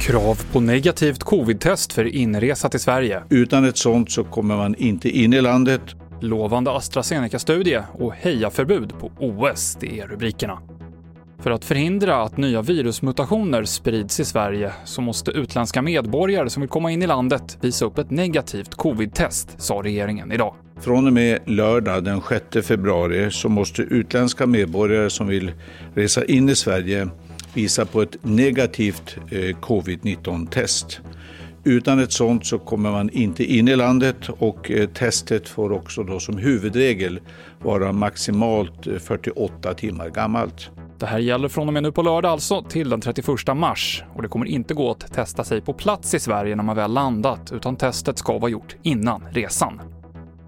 Krav på negativt covid-test för inresa till Sverige. Utan ett sånt så kommer man inte in i landet. Lovande AstraZeneca-studie och hejaförbud på OS, det är rubrikerna. För att förhindra att nya virusmutationer sprids i Sverige så måste utländska medborgare som vill komma in i landet visa upp ett negativt covid-test, sa regeringen idag. Från och med lördag den 6 februari så måste utländska medborgare som vill resa in i Sverige visa på ett negativt eh, covid-19-test. Utan ett sådant så kommer man inte in i landet och eh, testet får också då som huvudregel vara maximalt eh, 48 timmar gammalt. Det här gäller från och med nu på lördag alltså till den 31 mars och det kommer inte gå att testa sig på plats i Sverige när man väl landat utan testet ska vara gjort innan resan.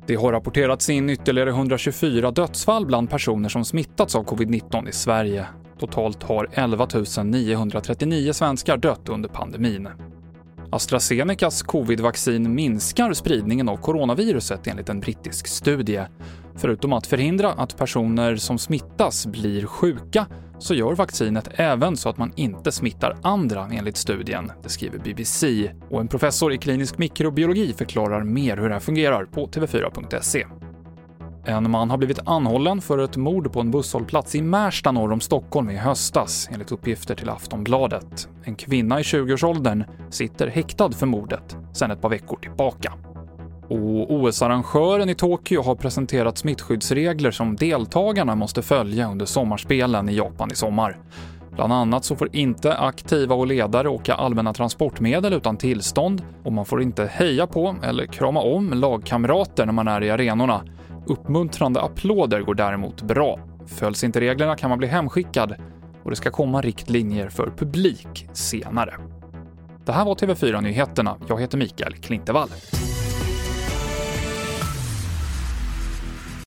Det har rapporterats in ytterligare 124 dödsfall bland personer som smittats av covid-19 i Sverige. Totalt har 11 939 svenskar dött under pandemin. AstraZenecas covidvaccin minskar spridningen av coronaviruset enligt en brittisk studie. Förutom att förhindra att personer som smittas blir sjuka så gör vaccinet även så att man inte smittar andra enligt studien, det skriver BBC. Och en professor i klinisk mikrobiologi förklarar mer hur det här fungerar på tv4.se. En man har blivit anhållen för ett mord på en busshållplats i Märsta norr om Stockholm i höstas, enligt uppgifter till Aftonbladet. En kvinna i 20-årsåldern sitter häktad för mordet sedan ett par veckor tillbaka. Och OS-arrangören i Tokyo har presenterat smittskyddsregler som deltagarna måste följa under sommarspelen i Japan i sommar. Bland annat så får inte aktiva och ledare åka allmänna transportmedel utan tillstånd och man får inte heja på eller krama om lagkamrater när man är i arenorna Uppmuntrande applåder går däremot bra. Följs inte reglerna kan man bli hemskickad och det ska komma riktlinjer för publik senare. Det här var TV4 Nyheterna. Jag heter Mikael Klintevall.